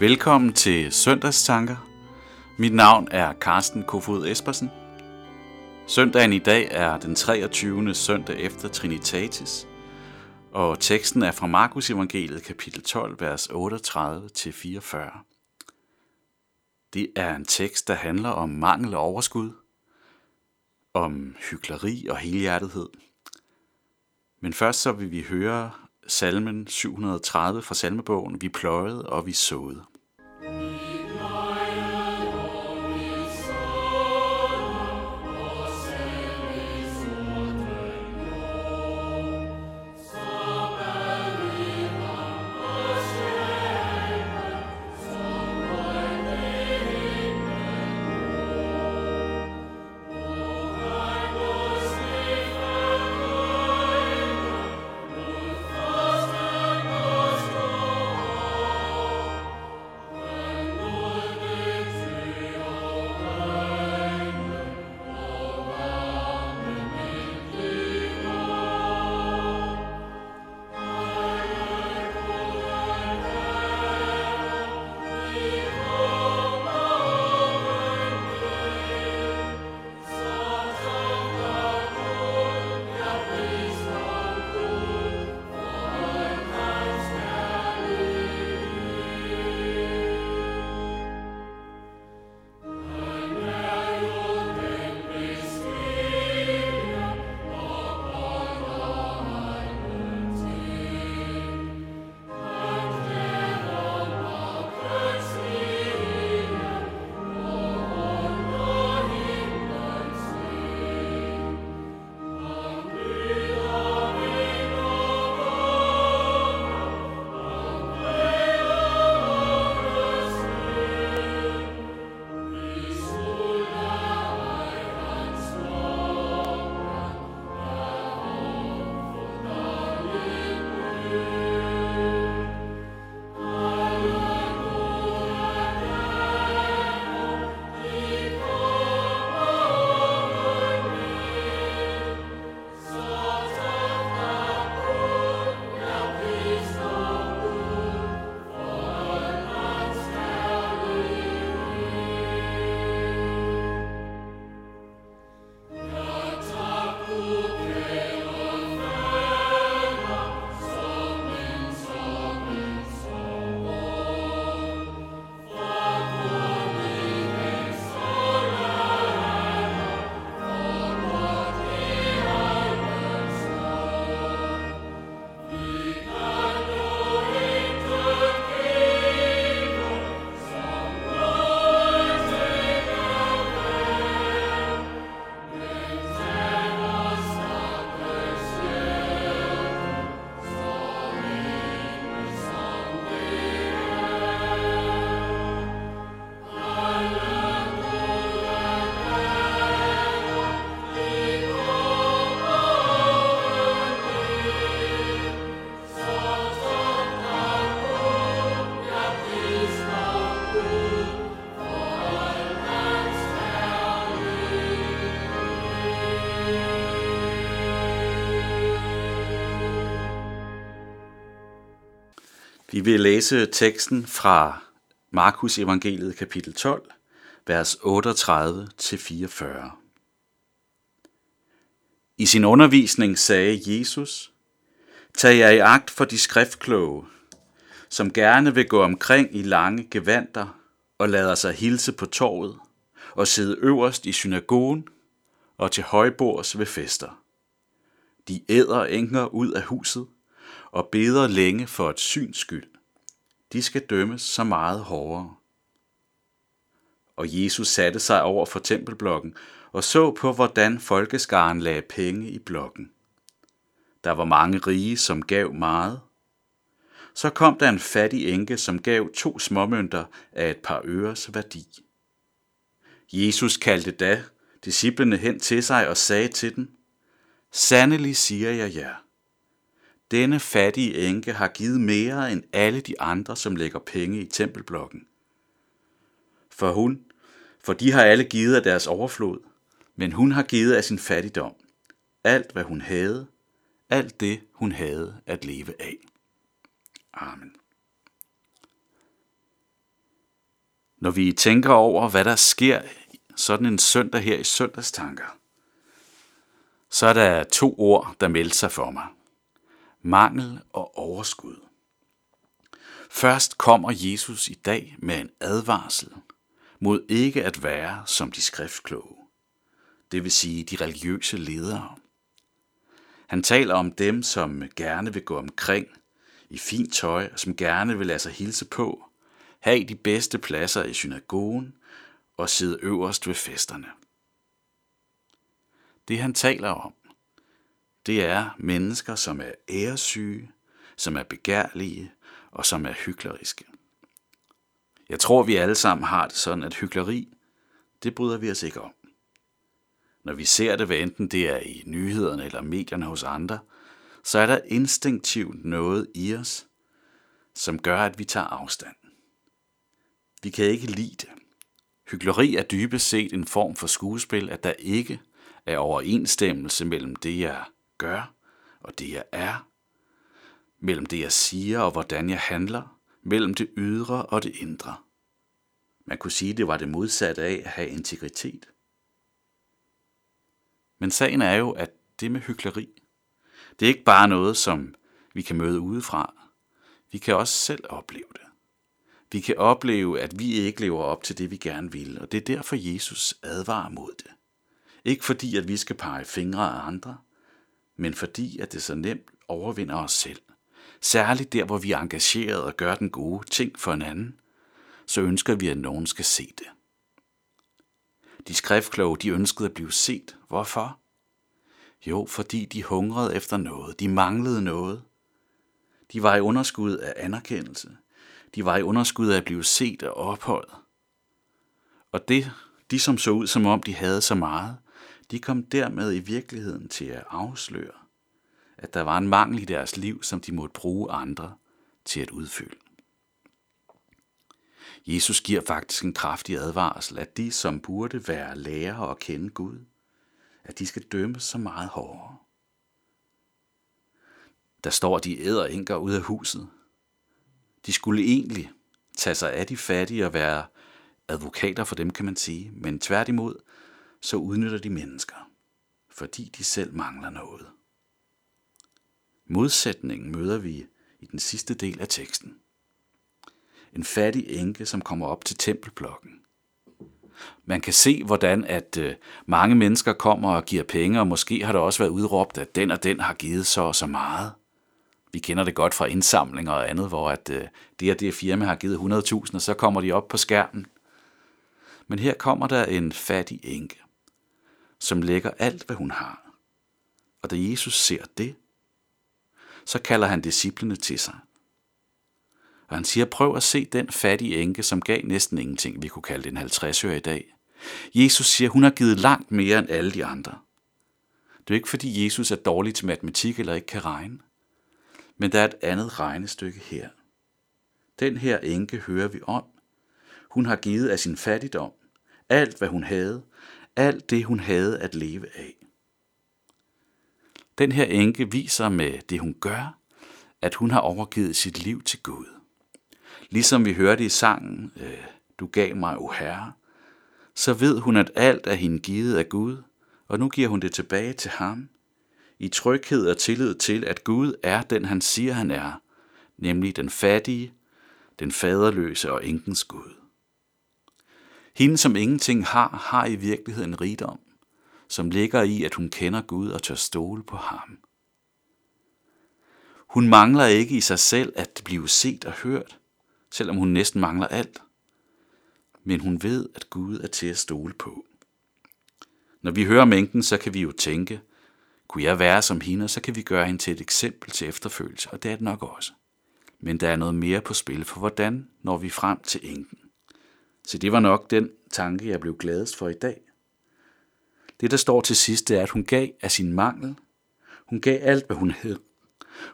Velkommen til Søndagstanker. Mit navn er Carsten Kofod Espersen. Søndagen i dag er den 23. søndag efter Trinitatis, og teksten er fra Markus Evangeliet kapitel 12, vers 38-44. Det er en tekst, der handler om mangel og overskud, om hykleri og helhjertethed. Men først så vil vi høre salmen 730 fra salmebogen, Vi pløjede og vi såede. Vi vil læse teksten fra Markus evangeliet kapitel 12, vers 38-44. I sin undervisning sagde Jesus, Tag jer i agt for de skriftkloge, som gerne vil gå omkring i lange gevanter og lader sig hilse på torvet og sidde øverst i synagogen og til højbords ved fester. De æder enker ud af huset og beder længe for et syns skyld. De skal dømmes så meget hårdere. Og Jesus satte sig over for tempelblokken og så på, hvordan folkeskaren lagde penge i blokken. Der var mange rige, som gav meget. Så kom der en fattig enke, som gav to småmønter af et par øres værdi. Jesus kaldte da disciplene hen til sig og sagde til dem, Sandelig siger jeg jer, ja denne fattige enke har givet mere end alle de andre, som lægger penge i tempelblokken. For hun, for de har alle givet af deres overflod, men hun har givet af sin fattigdom. Alt, hvad hun havde, alt det, hun havde at leve af. Amen. Når vi tænker over, hvad der sker sådan en søndag her i søndagstanker, så er der to ord, der melder sig for mig. Mangel og overskud. Først kommer Jesus i dag med en advarsel mod ikke at være som de skriftkloge, det vil sige de religiøse ledere. Han taler om dem, som gerne vil gå omkring i fint tøj, og som gerne vil lade sig hilse på, have de bedste pladser i synagogen og sidde øverst ved festerne. Det han taler om, det er mennesker, som er æresyge, som er begærlige og som er hykleriske. Jeg tror, vi alle sammen har det sådan, at hykleri, det bryder vi os ikke om. Når vi ser det, hvad enten det er i nyhederne eller medierne hos andre, så er der instinktivt noget i os, som gør, at vi tager afstand. Vi kan ikke lide det. Hykleri er dybest set en form for skuespil, at der ikke er overensstemmelse mellem det, jeg gør og det, jeg er, mellem det, jeg siger og hvordan jeg handler, mellem det ydre og det indre. Man kunne sige, det var det modsatte af at have integritet. Men sagen er jo, at det med hykleri, det er ikke bare noget, som vi kan møde udefra. Vi kan også selv opleve det. Vi kan opleve, at vi ikke lever op til det, vi gerne vil, og det er derfor, Jesus advarer mod det. Ikke fordi, at vi skal pege fingre af andre, men fordi, at det så nemt overvinder os selv. Særligt der, hvor vi er engageret og gør den gode ting for en anden, så ønsker vi, at nogen skal se det. De skriftkloge, de ønskede at blive set. Hvorfor? Jo, fordi de hungrede efter noget. De manglede noget. De var i underskud af anerkendelse. De var i underskud af at blive set og opholdt. Og det, de som så ud som om de havde så meget, de kom dermed i virkeligheden til at afsløre, at der var en mangel i deres liv, som de måtte bruge andre til at udfylde. Jesus giver faktisk en kraftig advarsel, at de, som burde være lærer og kende Gud, at de skal dømmes så meget hårdere. Der står, at de æder enker ud af huset. De skulle egentlig tage sig af de fattige og være advokater for dem, kan man sige, men tværtimod, så udnytter de mennesker, fordi de selv mangler noget. Modsætningen møder vi i den sidste del af teksten. En fattig enke, som kommer op til tempelblokken. Man kan se, hvordan at øh, mange mennesker kommer og giver penge, og måske har der også været udråbt, at den og den har givet så og så meget. Vi kender det godt fra indsamlinger og andet, hvor at øh, det og det firma har givet 100.000, og så kommer de op på skærmen. Men her kommer der en fattig enke, som lægger alt, hvad hun har. Og da Jesus ser det, så kalder han disciplene til sig. Og han siger, prøv at se den fattige enke, som gav næsten ingenting, vi kunne kalde en 50 i dag. Jesus siger, hun har givet langt mere end alle de andre. Det er ikke fordi Jesus er dårlig til matematik eller ikke kan regne. Men der er et andet regnestykke her. Den her enke hører vi om. Hun har givet af sin fattigdom, alt hvad hun havde, alt det hun havde at leve af. Den her enke viser med det hun gør, at hun har overgivet sit liv til Gud. Ligesom vi hørte i sangen, øh, Du gav mig, o Herre, så ved hun, at alt er hende givet af Gud, og nu giver hun det tilbage til ham, i tryghed og tillid til, at Gud er den, han siger, han er, nemlig den fattige, den faderløse og enkens Gud. Hende, som ingenting har, har i virkeligheden rigdom, som ligger i, at hun kender Gud og tør stole på ham. Hun mangler ikke i sig selv at blive set og hørt, selvom hun næsten mangler alt. Men hun ved, at Gud er til at stole på. Når vi hører mængden, så kan vi jo tænke, kunne jeg være som hende, så kan vi gøre hende til et eksempel til efterfølgelse, og det er det nok også. Men der er noget mere på spil, for hvordan når vi frem til enken? Så det var nok den tanke, jeg blev gladest for i dag. Det, der står til sidst, det er, at hun gav af sin mangel. Hun gav alt, hvad hun havde.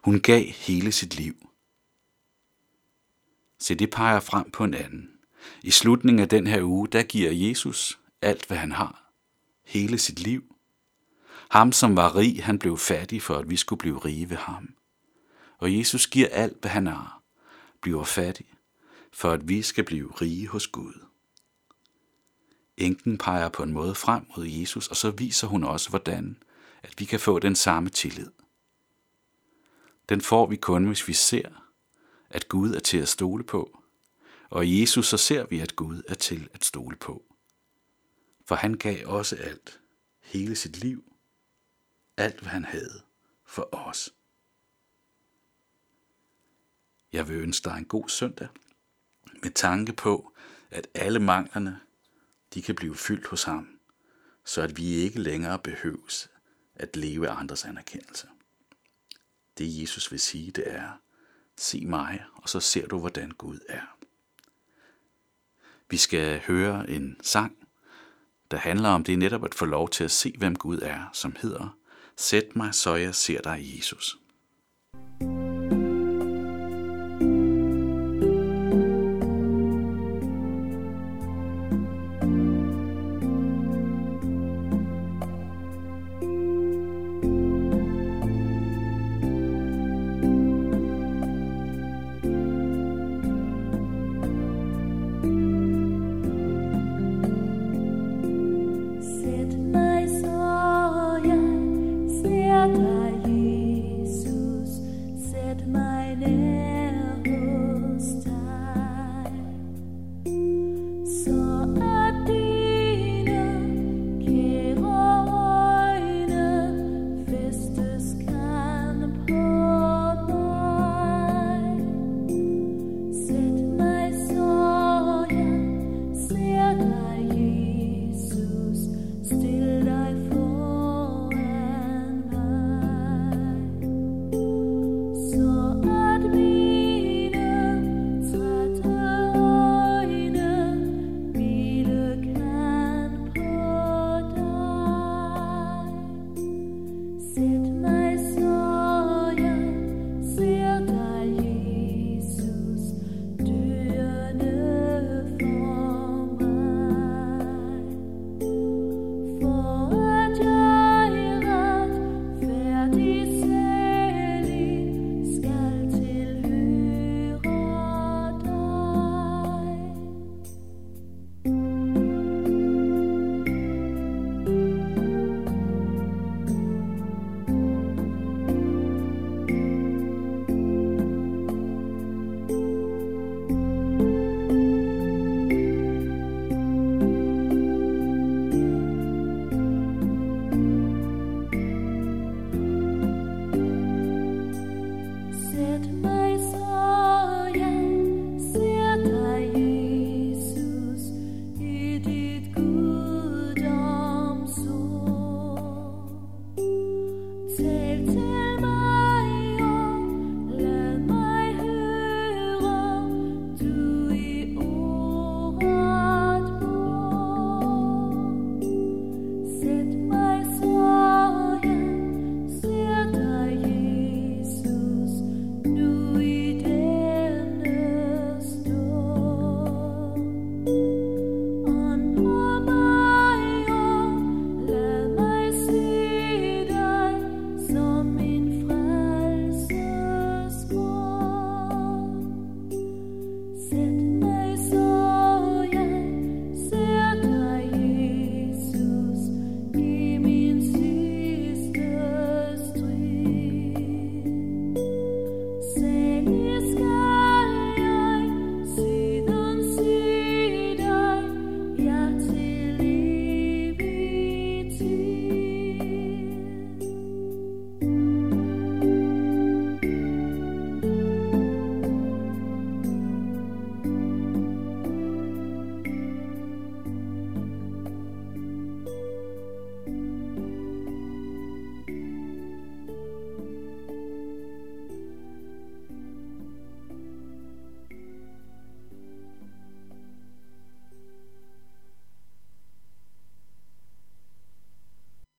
Hun gav hele sit liv. Se, det peger frem på en anden. I slutningen af den her uge, der giver Jesus alt, hvad han har. Hele sit liv. Ham, som var rig, han blev fattig, for at vi skulle blive rige ved ham. Og Jesus giver alt, hvad han har. Bliver fattig, for at vi skal blive rige hos Gud. Enken peger på en måde frem mod Jesus, og så viser hun også, hvordan at vi kan få den samme tillid. Den får vi kun, hvis vi ser, at Gud er til at stole på, og i Jesus så ser vi, at Gud er til at stole på. For han gav også alt, hele sit liv, alt hvad han havde for os. Jeg vil ønske dig en god søndag, med tanke på, at alle manglerne, de kan blive fyldt hos ham, så at vi ikke længere behøves at leve af andres anerkendelse. Det Jesus vil sige, det er, se mig, og så ser du, hvordan Gud er. Vi skal høre en sang, der handler om det netop at få lov til at se, hvem Gud er, som hedder Sæt mig, så jeg ser dig, Jesus.